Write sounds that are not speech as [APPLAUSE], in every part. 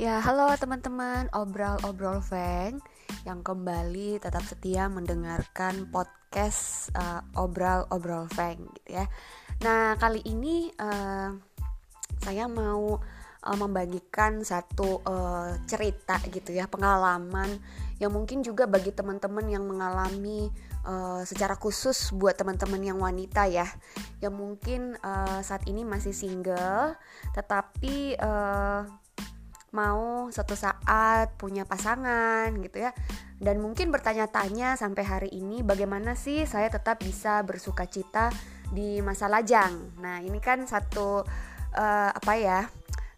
Ya, halo teman-teman, obrol-obrol Feng yang kembali tetap setia mendengarkan podcast uh, obrol-obrol Feng gitu ya. Nah, kali ini uh, saya mau uh, membagikan satu uh, cerita gitu ya, pengalaman yang mungkin juga bagi teman-teman yang mengalami uh, secara khusus buat teman-teman yang wanita ya, yang mungkin uh, saat ini masih single, tetapi uh, mau suatu saat punya pasangan gitu ya. Dan mungkin bertanya-tanya sampai hari ini bagaimana sih saya tetap bisa bersuka cita di masa lajang? Nah ini kan satu uh, apa ya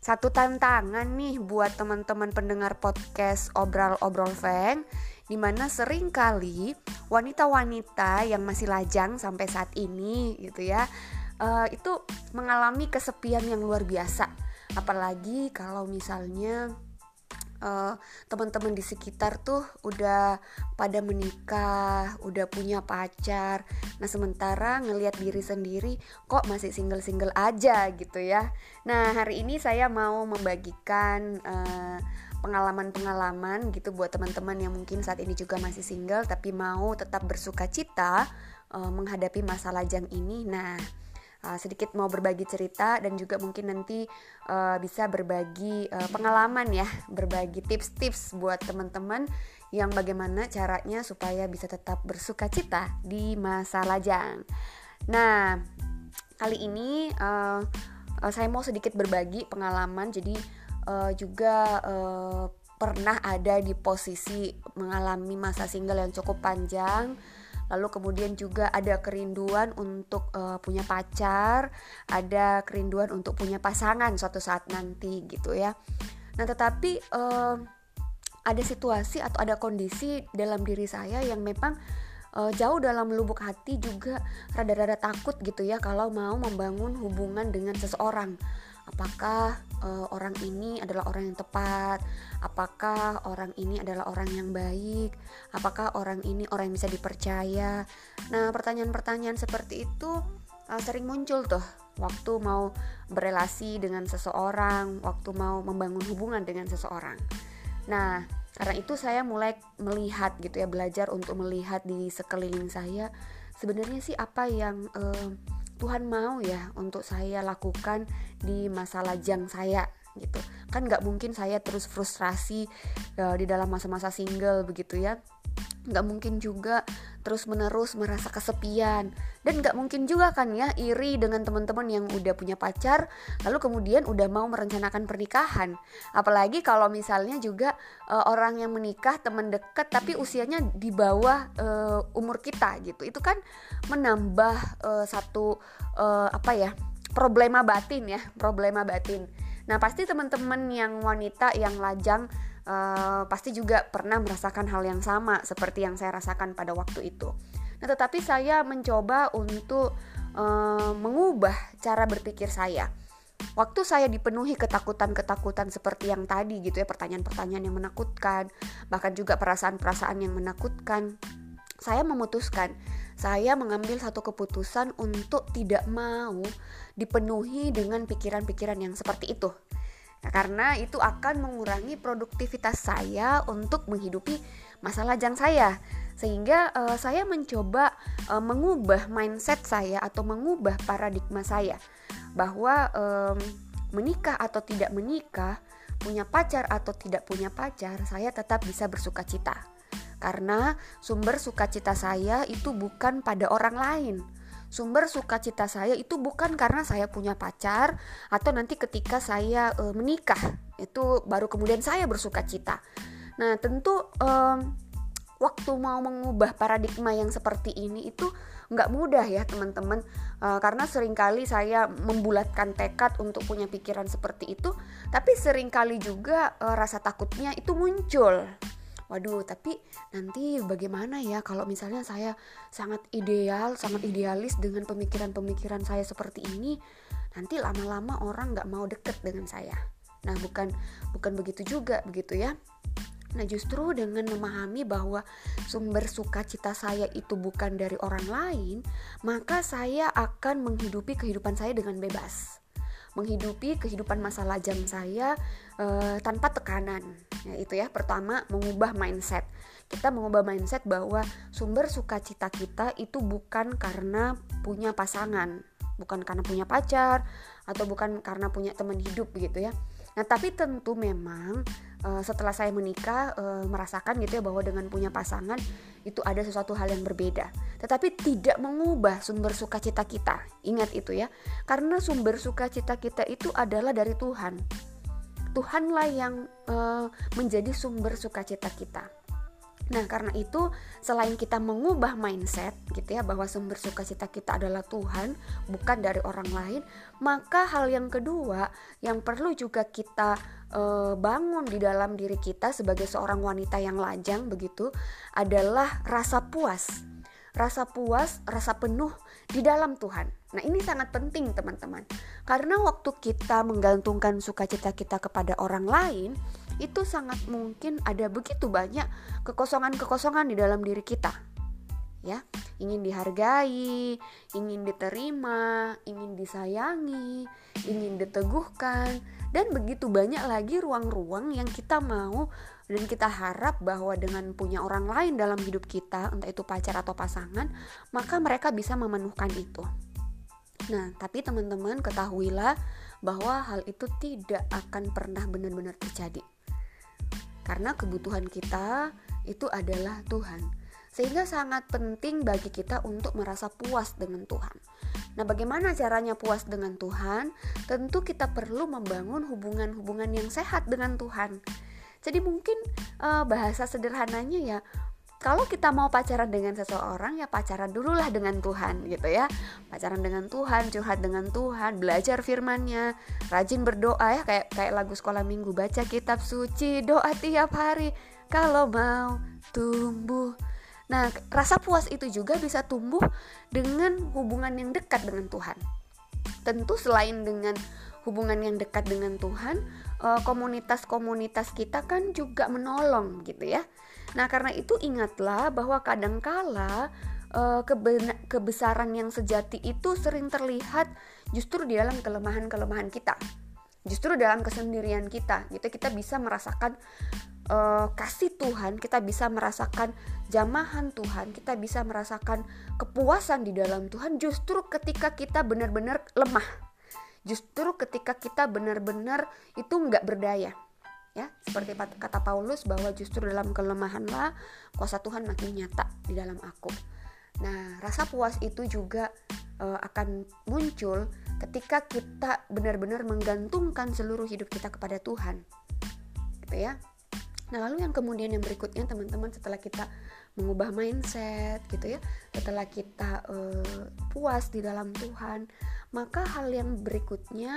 satu tantangan nih buat teman-teman pendengar podcast obrol-obrol feng di mana sering kali wanita-wanita yang masih lajang sampai saat ini gitu ya uh, itu mengalami kesepian yang luar biasa apalagi kalau misalnya uh, teman-teman di sekitar tuh udah pada menikah, udah punya pacar. Nah, sementara ngelihat diri sendiri kok masih single-single aja gitu ya. Nah, hari ini saya mau membagikan uh, pengalaman-pengalaman gitu buat teman-teman yang mungkin saat ini juga masih single tapi mau tetap bersuka cita uh, menghadapi masa lajang ini. Nah, uh, sedikit mau berbagi cerita dan juga mungkin nanti uh, bisa berbagi uh, pengalaman ya, berbagi tips-tips buat teman-teman yang bagaimana caranya supaya bisa tetap bersuka cita di masa lajang. Nah, kali ini uh, uh, saya mau sedikit berbagi pengalaman, jadi uh, juga uh, pernah ada di posisi mengalami masa single yang cukup panjang lalu kemudian juga ada kerinduan untuk uh, punya pacar, ada kerinduan untuk punya pasangan suatu saat nanti gitu ya. Nah, tetapi uh, ada situasi atau ada kondisi dalam diri saya yang memang uh, jauh dalam lubuk hati juga rada-rada takut gitu ya kalau mau membangun hubungan dengan seseorang apakah uh, orang ini adalah orang yang tepat, apakah orang ini adalah orang yang baik, apakah orang ini orang yang bisa dipercaya. Nah, pertanyaan-pertanyaan seperti itu uh, sering muncul tuh waktu mau berelasi dengan seseorang, waktu mau membangun hubungan dengan seseorang. Nah, karena itu saya mulai melihat gitu ya, belajar untuk melihat di sekeliling saya sebenarnya sih apa yang uh, Tuhan mau ya untuk saya lakukan di masa lajang saya gitu. Kan nggak mungkin saya terus frustrasi uh, di dalam masa-masa single begitu ya. Nggak mungkin juga terus menerus merasa kesepian. Dan nggak mungkin juga kan ya iri dengan teman-teman yang udah punya pacar lalu kemudian udah mau merencanakan pernikahan. Apalagi kalau misalnya juga uh, orang yang menikah teman dekat tapi usianya di bawah uh, umur kita gitu. Itu kan menambah uh, satu uh, apa ya problema batin ya problema batin. Nah pasti teman-teman yang wanita yang lajang uh, pasti juga pernah merasakan hal yang sama seperti yang saya rasakan pada waktu itu. Nah, tetapi saya mencoba untuk uh, mengubah cara berpikir saya. Waktu saya dipenuhi ketakutan-ketakutan seperti yang tadi gitu ya, pertanyaan-pertanyaan yang menakutkan, bahkan juga perasaan-perasaan yang menakutkan, saya memutuskan saya mengambil satu keputusan untuk tidak mau dipenuhi dengan pikiran-pikiran yang seperti itu. Karena itu akan mengurangi produktivitas saya untuk menghidupi masa lajang saya. Sehingga uh, saya mencoba uh, mengubah mindset saya atau mengubah paradigma saya bahwa um, menikah atau tidak menikah, punya pacar atau tidak punya pacar, saya tetap bisa bersuka cita. Karena sumber sukacita saya itu bukan pada orang lain, sumber sukacita saya itu bukan karena saya punya pacar atau nanti ketika saya e, menikah. Itu baru kemudian saya bersuka cita. Nah tentu e, waktu mau mengubah paradigma yang seperti ini itu nggak mudah ya teman-teman. E, karena sering kali saya membulatkan tekad untuk punya pikiran seperti itu tapi sering kali juga e, rasa takutnya itu muncul waduh tapi nanti bagaimana ya kalau misalnya saya sangat ideal sangat idealis dengan pemikiran-pemikiran saya seperti ini nanti lama-lama orang nggak mau deket dengan saya nah bukan bukan begitu juga begitu ya Nah, justru dengan memahami bahwa sumber sukacita saya itu bukan dari orang lain, maka saya akan menghidupi kehidupan saya dengan bebas. Menghidupi kehidupan masa lajang saya uh, tanpa tekanan. Ya, itu ya. Pertama, mengubah mindset. Kita mengubah mindset bahwa sumber sukacita kita itu bukan karena punya pasangan, bukan karena punya pacar atau bukan karena punya teman hidup gitu ya. Nah, tapi tentu memang uh, setelah saya menikah uh, merasakan gitu ya bahwa dengan punya pasangan itu ada sesuatu hal yang berbeda. Tetapi tidak mengubah sumber sukacita kita. Ingat itu ya. Karena sumber sukacita kita itu adalah dari Tuhan. Tuhanlah yang uh, menjadi sumber sukacita kita. Nah, karena itu selain kita mengubah mindset gitu ya bahwa sumber sukacita kita adalah Tuhan, bukan dari orang lain, maka hal yang kedua yang perlu juga kita e, bangun di dalam diri kita sebagai seorang wanita yang lajang begitu adalah rasa puas. Rasa puas, rasa penuh di dalam Tuhan. Nah, ini sangat penting, teman-teman. Karena waktu kita menggantungkan sukacita kita kepada orang lain, itu sangat mungkin ada begitu banyak kekosongan-kekosongan di dalam diri kita. Ya, ingin dihargai, ingin diterima, ingin disayangi, ingin diteguhkan, dan begitu banyak lagi ruang-ruang yang kita mau dan kita harap bahwa dengan punya orang lain dalam hidup kita, entah itu pacar atau pasangan, maka mereka bisa memenuhkan itu. Nah, tapi teman-teman ketahuilah bahwa hal itu tidak akan pernah benar-benar terjadi karena kebutuhan kita itu adalah Tuhan. Sehingga sangat penting bagi kita untuk merasa puas dengan Tuhan. Nah, bagaimana caranya puas dengan Tuhan? Tentu kita perlu membangun hubungan-hubungan yang sehat dengan Tuhan. Jadi mungkin uh, bahasa sederhananya ya kalau kita mau pacaran dengan seseorang ya pacaran dululah dengan Tuhan gitu ya pacaran dengan Tuhan curhat dengan Tuhan belajar firmannya rajin berdoa ya kayak kayak lagu sekolah minggu baca kitab suci doa tiap hari kalau mau tumbuh nah rasa puas itu juga bisa tumbuh dengan hubungan yang dekat dengan Tuhan tentu selain dengan hubungan yang dekat dengan Tuhan eh, komunitas-komunitas kita kan juga menolong gitu ya Nah, karena itu ingatlah bahwa kadangkala uh, kebesaran yang sejati itu sering terlihat justru di dalam kelemahan-kelemahan kita. Justru dalam kesendirian kita. Gitu kita bisa merasakan uh, kasih Tuhan, kita bisa merasakan jamahan Tuhan, kita bisa merasakan kepuasan di dalam Tuhan justru ketika kita benar-benar lemah. Justru ketika kita benar-benar itu nggak berdaya ya seperti kata Paulus bahwa justru dalam kelemahanlah kuasa Tuhan makin nyata di dalam aku. Nah, rasa puas itu juga uh, akan muncul ketika kita benar-benar menggantungkan seluruh hidup kita kepada Tuhan. Gitu ya. Nah, lalu yang kemudian yang berikutnya teman-teman setelah kita mengubah mindset gitu ya, setelah kita uh, puas di dalam Tuhan, maka hal yang berikutnya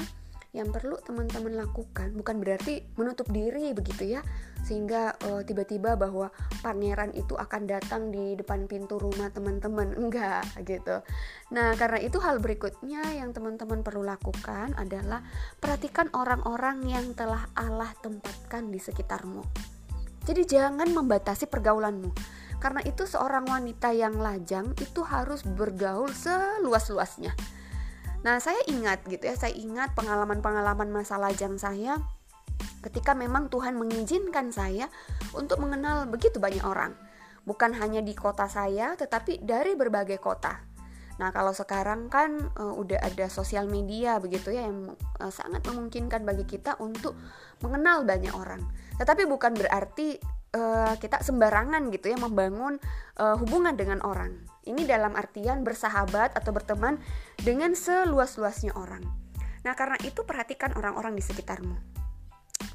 yang perlu teman-teman lakukan. Bukan berarti menutup diri begitu ya sehingga uh, tiba-tiba bahwa pangeran itu akan datang di depan pintu rumah teman-teman. Enggak gitu. Nah karena itu hal berikutnya yang teman-teman perlu lakukan adalah perhatikan orang-orang yang telah Allah tempatkan di sekitarmu. Jadi jangan membatasi pergaulanmu karena itu seorang wanita yang lajang itu harus bergaul seluas-luasnya Nah, saya ingat gitu ya, saya ingat pengalaman-pengalaman masa lajang saya ketika memang Tuhan mengizinkan saya untuk mengenal begitu banyak orang. Bukan hanya di kota saya, tetapi dari berbagai kota. Nah, kalau sekarang kan uh, udah ada sosial media begitu ya yang uh, sangat memungkinkan bagi kita untuk mengenal banyak orang. Tetapi bukan berarti uh, kita sembarangan gitu ya membangun uh, hubungan dengan orang. Ini dalam artian bersahabat atau berteman dengan seluas-luasnya orang. Nah, karena itu perhatikan orang-orang di sekitarmu.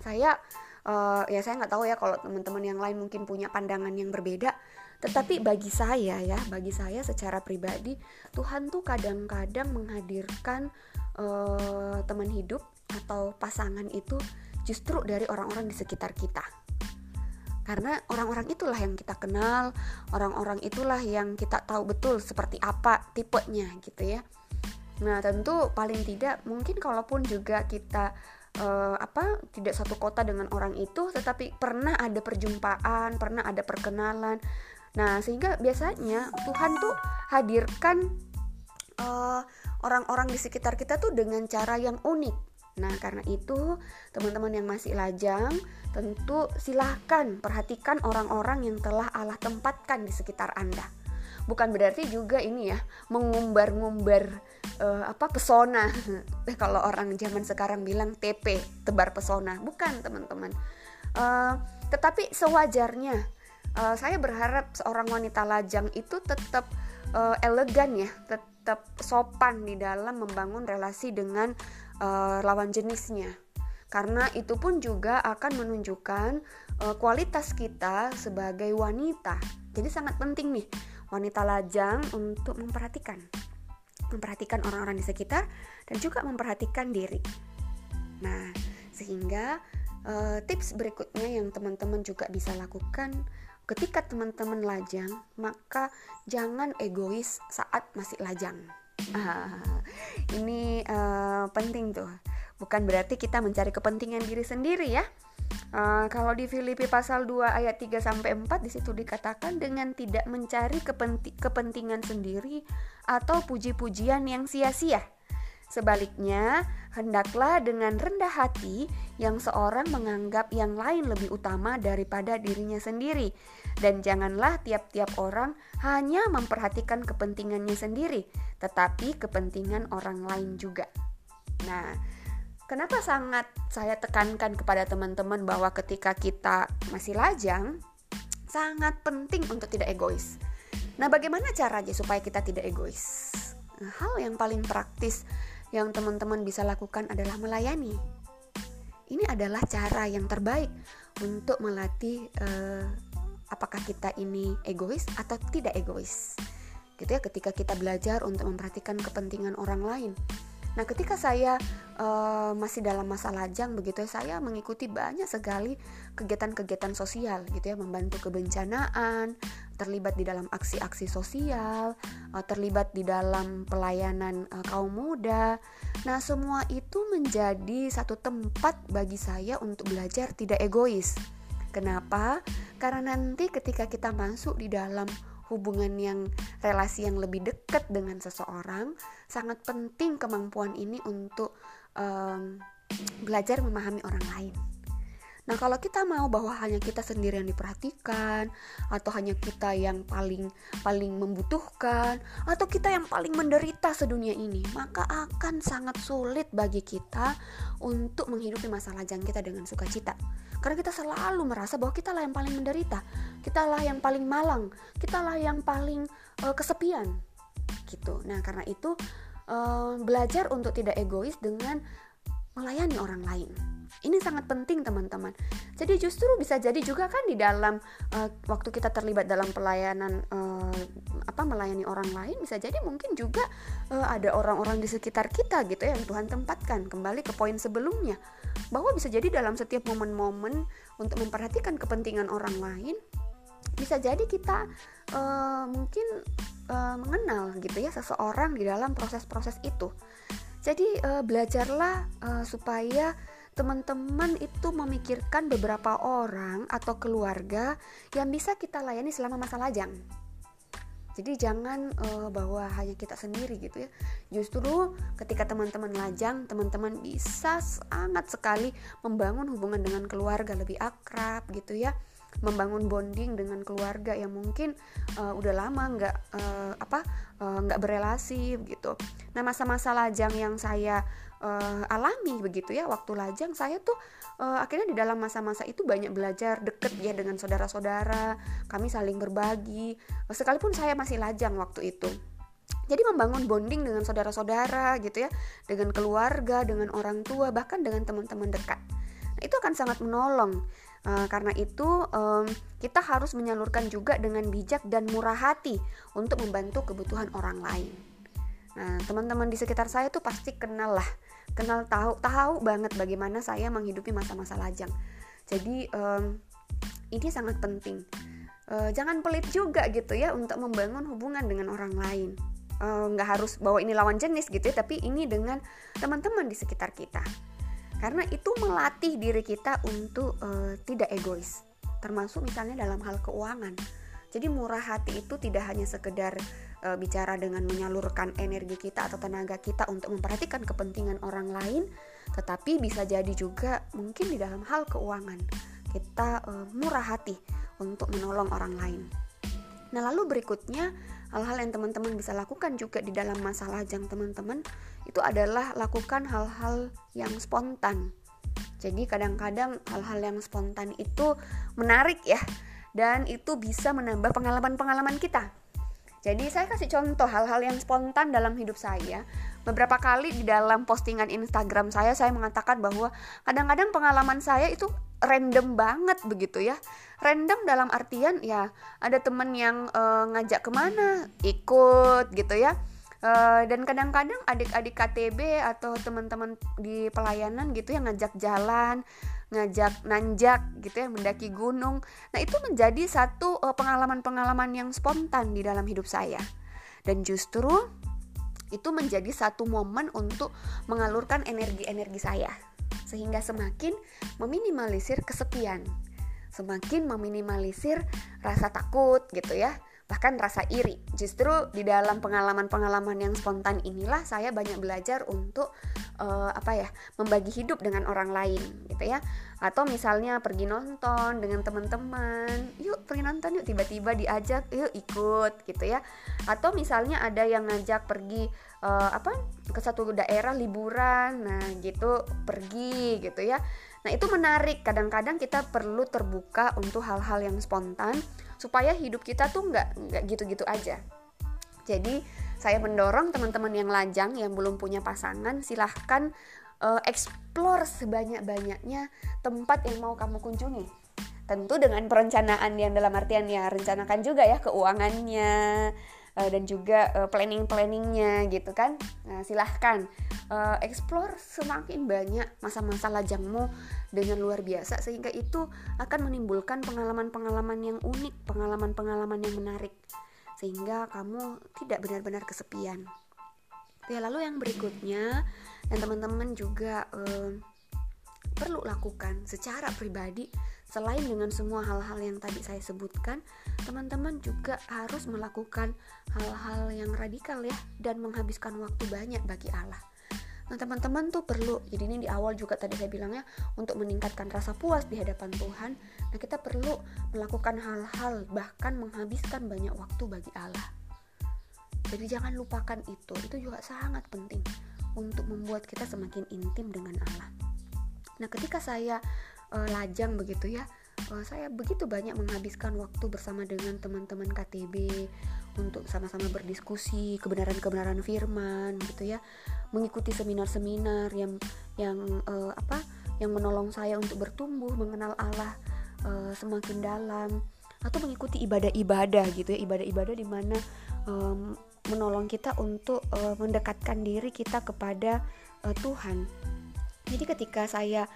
Saya uh, ya saya nggak tahu ya kalau teman-teman yang lain mungkin punya pandangan yang berbeda, tetapi bagi saya ya, bagi saya secara pribadi Tuhan tuh kadang-kadang menghadirkan uh, teman hidup atau pasangan itu justru dari orang-orang di sekitar kita karena orang-orang itulah yang kita kenal, orang-orang itulah yang kita tahu betul seperti apa tipenya gitu ya. Nah, tentu paling tidak mungkin kalaupun juga kita uh, apa tidak satu kota dengan orang itu, tetapi pernah ada perjumpaan, pernah ada perkenalan. Nah, sehingga biasanya Tuhan tuh hadirkan orang eh, orang-orang di sekitar kita tuh dengan cara yang unik Nah, karena itu, teman-teman yang masih lajang, tentu silahkan perhatikan orang-orang yang telah Allah tempatkan di sekitar Anda. Bukan berarti juga ini ya, mengumbar-ngumbar uh, apa pesona. [LAUGHS] Kalau orang zaman sekarang bilang TP, tebar pesona. Bukan, teman-teman. Uh, tetapi sewajarnya, uh, saya berharap seorang wanita lajang itu tetap uh, elegan ya, tetap sopan di dalam membangun relasi dengan uh, lawan jenisnya. Karena itu pun juga akan menunjukkan uh, kualitas kita sebagai wanita. Jadi sangat penting nih wanita lajang untuk memperhatikan memperhatikan orang-orang di sekitar dan juga memperhatikan diri. Nah, sehingga uh, tips berikutnya yang teman-teman juga bisa lakukan ketika teman-teman lajang, maka jangan egois saat masih lajang. [LAUGHS] Ini uh, penting tuh. Bukan berarti kita mencari kepentingan diri sendiri ya. Uh, kalau di Filipi pasal 2 ayat 3 sampai 4 di situ dikatakan dengan tidak mencari kepenti kepentingan sendiri atau puji-pujian yang sia-sia. Sebaliknya, hendaklah dengan rendah hati yang seorang menganggap yang lain lebih utama daripada dirinya sendiri dan janganlah tiap-tiap orang hanya memperhatikan kepentingannya sendiri, tetapi kepentingan orang lain juga. Nah, kenapa sangat saya tekankan kepada teman-teman bahwa ketika kita masih lajang, sangat penting untuk tidak egois. Nah, bagaimana caranya supaya kita tidak egois? Hal yang paling praktis yang teman-teman bisa lakukan adalah melayani. Ini adalah cara yang terbaik untuk melatih uh, apakah kita ini egois atau tidak egois. Gitu ya, ketika kita belajar untuk memperhatikan kepentingan orang lain. Nah, ketika saya uh, masih dalam masa lajang begitu ya, saya mengikuti banyak sekali kegiatan-kegiatan sosial gitu ya, membantu kebencanaan, terlibat di dalam aksi-aksi sosial, uh, terlibat di dalam pelayanan uh, kaum muda. Nah, semua itu menjadi satu tempat bagi saya untuk belajar tidak egois. Kenapa? Karena nanti ketika kita masuk di dalam hubungan yang relasi yang lebih dekat dengan seseorang sangat penting kemampuan ini untuk um, belajar memahami orang lain. Nah, kalau kita mau bahwa hanya kita sendiri yang diperhatikan atau hanya kita yang paling paling membutuhkan atau kita yang paling menderita sedunia ini, maka akan sangat sulit bagi kita untuk menghidupi masa lajang kita dengan sukacita. Karena kita selalu merasa bahwa kita lah yang paling menderita, kita lah yang paling malang, kita lah yang paling uh, kesepian. Gitu. Nah, karena itu uh, belajar untuk tidak egois dengan melayani orang lain. Ini sangat penting teman-teman. Jadi justru bisa jadi juga kan di dalam uh, waktu kita terlibat dalam pelayanan uh, apa melayani orang lain bisa jadi mungkin juga uh, ada orang-orang di sekitar kita gitu ya yang Tuhan tempatkan. Kembali ke poin sebelumnya bahwa bisa jadi dalam setiap momen-momen untuk memperhatikan kepentingan orang lain bisa jadi kita uh, mungkin uh, mengenal gitu ya seseorang di dalam proses-proses itu. Jadi uh, belajarlah uh, supaya teman-teman itu memikirkan beberapa orang atau keluarga yang bisa kita layani selama masa lajang. Jadi jangan uh, bahwa hanya kita sendiri gitu ya. Justru ketika teman-teman lajang, teman-teman bisa sangat sekali membangun hubungan dengan keluarga lebih akrab gitu ya membangun bonding dengan keluarga yang mungkin uh, udah lama nggak uh, apa nggak uh, berelasi gitu. Nah masa-masa lajang yang saya uh, alami begitu ya waktu lajang saya tuh uh, akhirnya di dalam masa-masa itu banyak belajar deket ya dengan saudara-saudara kami saling berbagi sekalipun saya masih lajang waktu itu. Jadi membangun bonding dengan saudara-saudara gitu ya dengan keluarga dengan orang tua bahkan dengan teman-teman dekat. Nah, itu akan sangat menolong uh, karena itu um, kita harus menyalurkan juga dengan bijak dan murah hati untuk membantu kebutuhan orang lain. Nah teman-teman di sekitar saya tuh pasti kenal lah kenal tahu tahu banget bagaimana saya menghidupi masa-masa lajang. Jadi um, ini sangat penting. Uh, jangan pelit juga gitu ya untuk membangun hubungan dengan orang lain. Nggak uh, harus bawa ini lawan jenis gitu ya tapi ini dengan teman-teman di sekitar kita. Karena itu melatih diri kita untuk uh, tidak egois termasuk misalnya dalam hal keuangan. Jadi murah hati itu tidak hanya sekedar e, bicara dengan menyalurkan energi kita atau tenaga kita untuk memperhatikan kepentingan orang lain, tetapi bisa jadi juga mungkin di dalam hal keuangan kita uh, murah hati untuk menolong orang lain. Nah, lalu berikutnya hal-hal yang teman-teman bisa lakukan juga di dalam masa lajang teman-teman itu adalah lakukan hal-hal yang spontan. Jadi kadang-kadang hal-hal yang spontan itu menarik ya dan itu bisa menambah pengalaman-pengalaman kita. Jadi saya kasih contoh hal-hal yang spontan dalam hidup saya. Beberapa kali di dalam postingan Instagram saya saya mengatakan bahwa kadang-kadang pengalaman saya itu random banget begitu ya. Random dalam artian ya ada temen yang uh, ngajak ke mana ikut gitu ya. Uh, dan kadang-kadang adik-adik KTB atau teman-teman di pelayanan gitu yang ngajak jalan ngajak nanjak gitu ya mendaki gunung. Nah itu menjadi satu uh, pengalaman-pengalaman yang spontan di dalam hidup saya. Dan justru itu menjadi satu momen untuk mengalurkan energi-energi saya. Sehingga semakin meminimalisir kesepian. Semakin meminimalisir rasa takut gitu ya bahkan rasa iri. Justru di dalam pengalaman-pengalaman yang spontan inilah saya banyak belajar untuk uh, apa ya, membagi hidup dengan orang lain gitu ya. Atau misalnya pergi nonton dengan teman-teman, yuk pergi nonton yuk tiba-tiba diajak, yuk ikut gitu ya. Atau misalnya ada yang ngajak pergi uh, apa ke satu daerah liburan, nah gitu pergi gitu ya. Nah, itu menarik. Kadang-kadang kita perlu terbuka untuk hal-hal yang spontan supaya hidup kita tuh nggak nggak gitu-gitu aja. Jadi saya mendorong teman-teman yang lajang yang belum punya pasangan silahkan uh, explore sebanyak-banyaknya tempat yang mau kamu kunjungi. Tentu dengan perencanaan yang dalam artian ya rencanakan juga ya keuangannya uh, dan juga uh, planning-planningnya gitu kan. Nah, silahkan uh, explore semakin banyak masa-masa lajangmu dengan luar biasa sehingga itu akan menimbulkan pengalaman-pengalaman yang unik pengalaman-pengalaman yang menarik sehingga kamu tidak benar-benar kesepian. Ya lalu yang berikutnya dan teman-teman juga uh, perlu lakukan secara pribadi Selain dengan semua hal-hal yang tadi saya sebutkan, teman-teman juga harus melakukan hal-hal yang radikal ya dan menghabiskan waktu banyak bagi Allah. Nah, teman-teman tuh perlu. Jadi ini di awal juga tadi saya bilangnya untuk meningkatkan rasa puas di hadapan Tuhan. Nah, kita perlu melakukan hal-hal bahkan menghabiskan banyak waktu bagi Allah. Jadi jangan lupakan itu. Itu juga sangat penting untuk membuat kita semakin intim dengan Allah. Nah, ketika saya uh, lajang begitu ya. Uh, saya begitu banyak menghabiskan waktu bersama dengan teman-teman KTB untuk sama-sama berdiskusi kebenaran-kebenaran firman gitu ya. Mengikuti seminar-seminar yang yang uh, apa yang menolong saya untuk bertumbuh mengenal Allah uh, semakin dalam. Atau mengikuti ibadah-ibadah gitu ya. Ibadah-ibadah di mana um, menolong kita untuk uh, mendekatkan diri kita kepada uh, Tuhan. Jadi ketika saya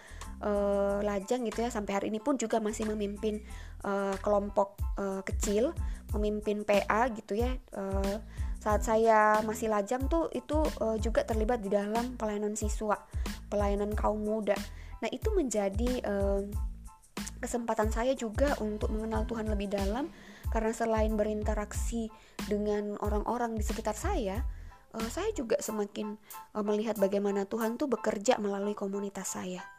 uh, lajang gitu ya. Sampai hari ini pun juga masih memimpin uh, kelompok uh, kecil memimpin PA gitu ya. Uh, saat saya masih lajang tuh itu uh, juga terlibat di dalam pelayanan siswa pelayanan kaum muda. Nah itu menjadi uh, kesempatan saya juga untuk mengenal Tuhan lebih dalam. Karena selain berinteraksi dengan orang-orang di sekitar saya saya juga semakin melihat bagaimana Tuhan tuh bekerja melalui komunitas saya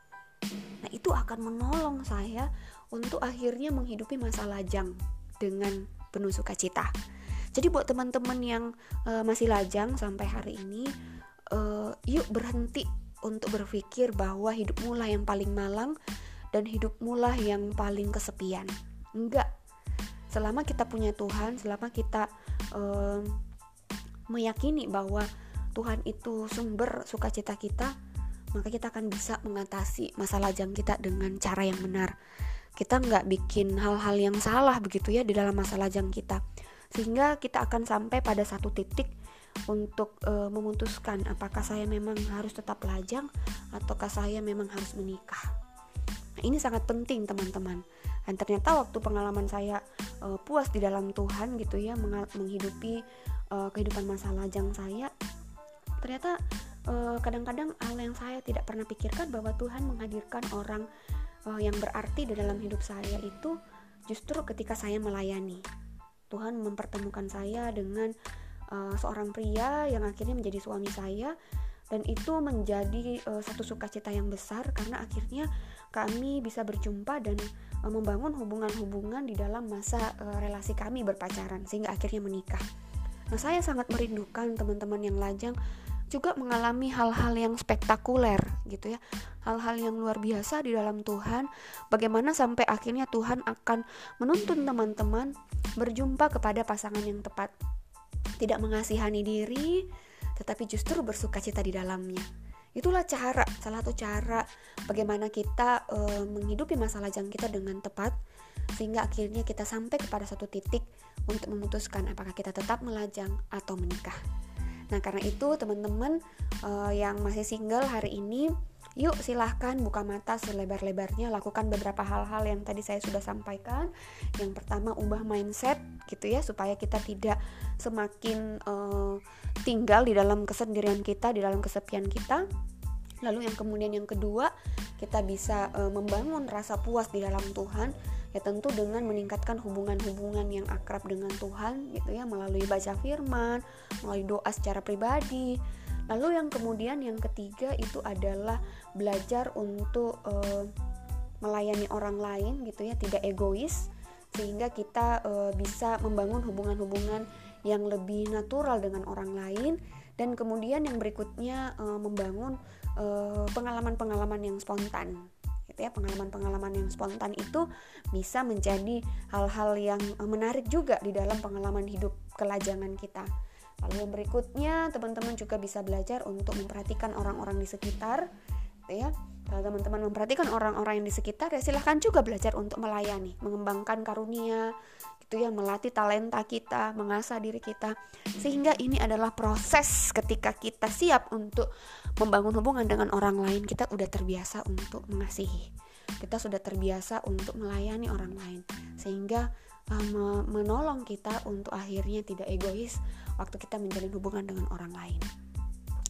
Nah, itu akan menolong saya untuk akhirnya menghidupi masa lajang dengan penuh sukacita. Jadi buat teman-teman yang uh, masih lajang sampai hari ini, uh, yuk berhenti untuk berpikir bahwa hidupmu lah yang paling malang dan hidupmu lah yang paling kesepian. Enggak. Selama kita punya Tuhan, selama kita uh, meyakini bahwa Tuhan itu sumber sukacita kita, maka kita akan bisa mengatasi masalah lajang kita dengan cara yang benar. Kita nggak bikin hal-hal yang salah begitu ya di dalam masalah lajang kita. Sehingga kita akan sampai pada satu titik untuk e, memutuskan apakah saya memang harus tetap lajang ataukah saya memang harus menikah. Nah, ini sangat penting teman-teman. Dan ternyata waktu pengalaman saya e, puas di dalam Tuhan gitu ya menghidupi e, kehidupan masa lajang saya ternyata kadang-kadang uh, hal yang saya tidak pernah pikirkan bahwa Tuhan menghadirkan orang uh, yang berarti di dalam hidup saya itu justru ketika saya melayani. Tuhan mempertemukan saya dengan uh, seorang pria yang akhirnya menjadi suami saya dan itu menjadi uh, satu sukacita yang besar karena akhirnya kami bisa berjumpa dan uh, membangun hubungan-hubungan di dalam masa uh, relasi kami berpacaran sehingga akhirnya menikah. Nah, saya sangat merindukan teman-teman yang lajang juga mengalami hal-hal yang spektakuler gitu ya hal-hal yang luar biasa di dalam Tuhan bagaimana sampai akhirnya Tuhan akan menuntun teman-teman berjumpa kepada pasangan yang tepat tidak mengasihani diri tetapi justru bersuka cita di dalamnya. Itulah cara, salah satu cara bagaimana kita e, menghidupi masa lajang kita dengan tepat sehingga akhirnya kita sampai kepada satu titik untuk memutuskan apakah kita tetap melajang atau menikah. Nah, karena itu teman-teman e, yang masih single hari ini Yuk silahkan buka mata selebar-lebarnya Lakukan beberapa hal-hal yang tadi saya sudah sampaikan. Yang pertama ubah mindset gitu ya Supaya kita tidak semakin uh, tinggal di dalam kesendirian kita Di dalam kesepian kita. Lalu yang kemudian yang kedua Kita bisa uh, membangun rasa puas di dalam Tuhan Ya tentu dengan meningkatkan hubungan-hubungan yang akrab dengan Tuhan gitu ya Melalui baca firman Melalui doa secara pribadi. Lalu yang kemudian yang ketiga itu adalah belajar untuk uh, melayani orang lain gitu ya, tidak egois sehingga kita uh, bisa membangun hubungan-hubungan yang lebih natural dengan orang lain. Dan kemudian yang berikutnya uh, membangun pengalaman-pengalaman yang spontan gitu ya pengalaman-pengalaman yang spontan itu bisa menjadi hal-hal yang menarik juga di dalam pengalaman hidup kelajangan kita Lalu yang berikutnya, teman-teman juga bisa belajar untuk memperhatikan orang-orang di sekitar, gitu ya. Kalau teman-teman memperhatikan orang-orang yang di sekitar, ya silahkan juga belajar untuk melayani, mengembangkan karunia, gitu ya, melatih talenta kita, mengasah diri kita, sehingga ini adalah proses ketika kita siap untuk membangun hubungan dengan orang lain, kita udah terbiasa untuk mengasihi, kita sudah terbiasa untuk melayani orang lain, sehingga uh, menolong kita untuk akhirnya tidak egois waktu kita menjalin hubungan dengan orang lain.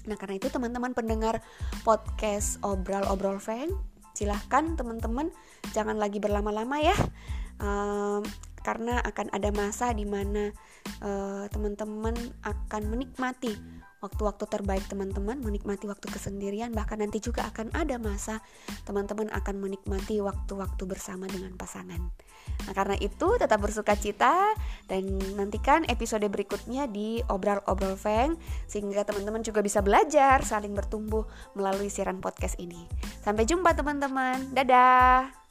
Nah, karena itu teman-teman pendengar podcast Obrol-Obrol Feng, silahkan teman-teman jangan lagi berlama-lama ya. Um, karena akan ada masa di mana uh, teman-teman akan menikmati waktu-waktu terbaik teman-teman, menikmati waktu kesendirian, bahkan nanti juga akan ada masa teman-teman akan menikmati waktu-waktu bersama dengan pasangan. Nah, karena itu tetap bersuka cita dan nantikan episode berikutnya di Obrol-Obrol Feng sehingga teman-teman juga bisa belajar saling bertumbuh melalui siaran podcast ini. Sampai jumpa teman-teman. Dadah.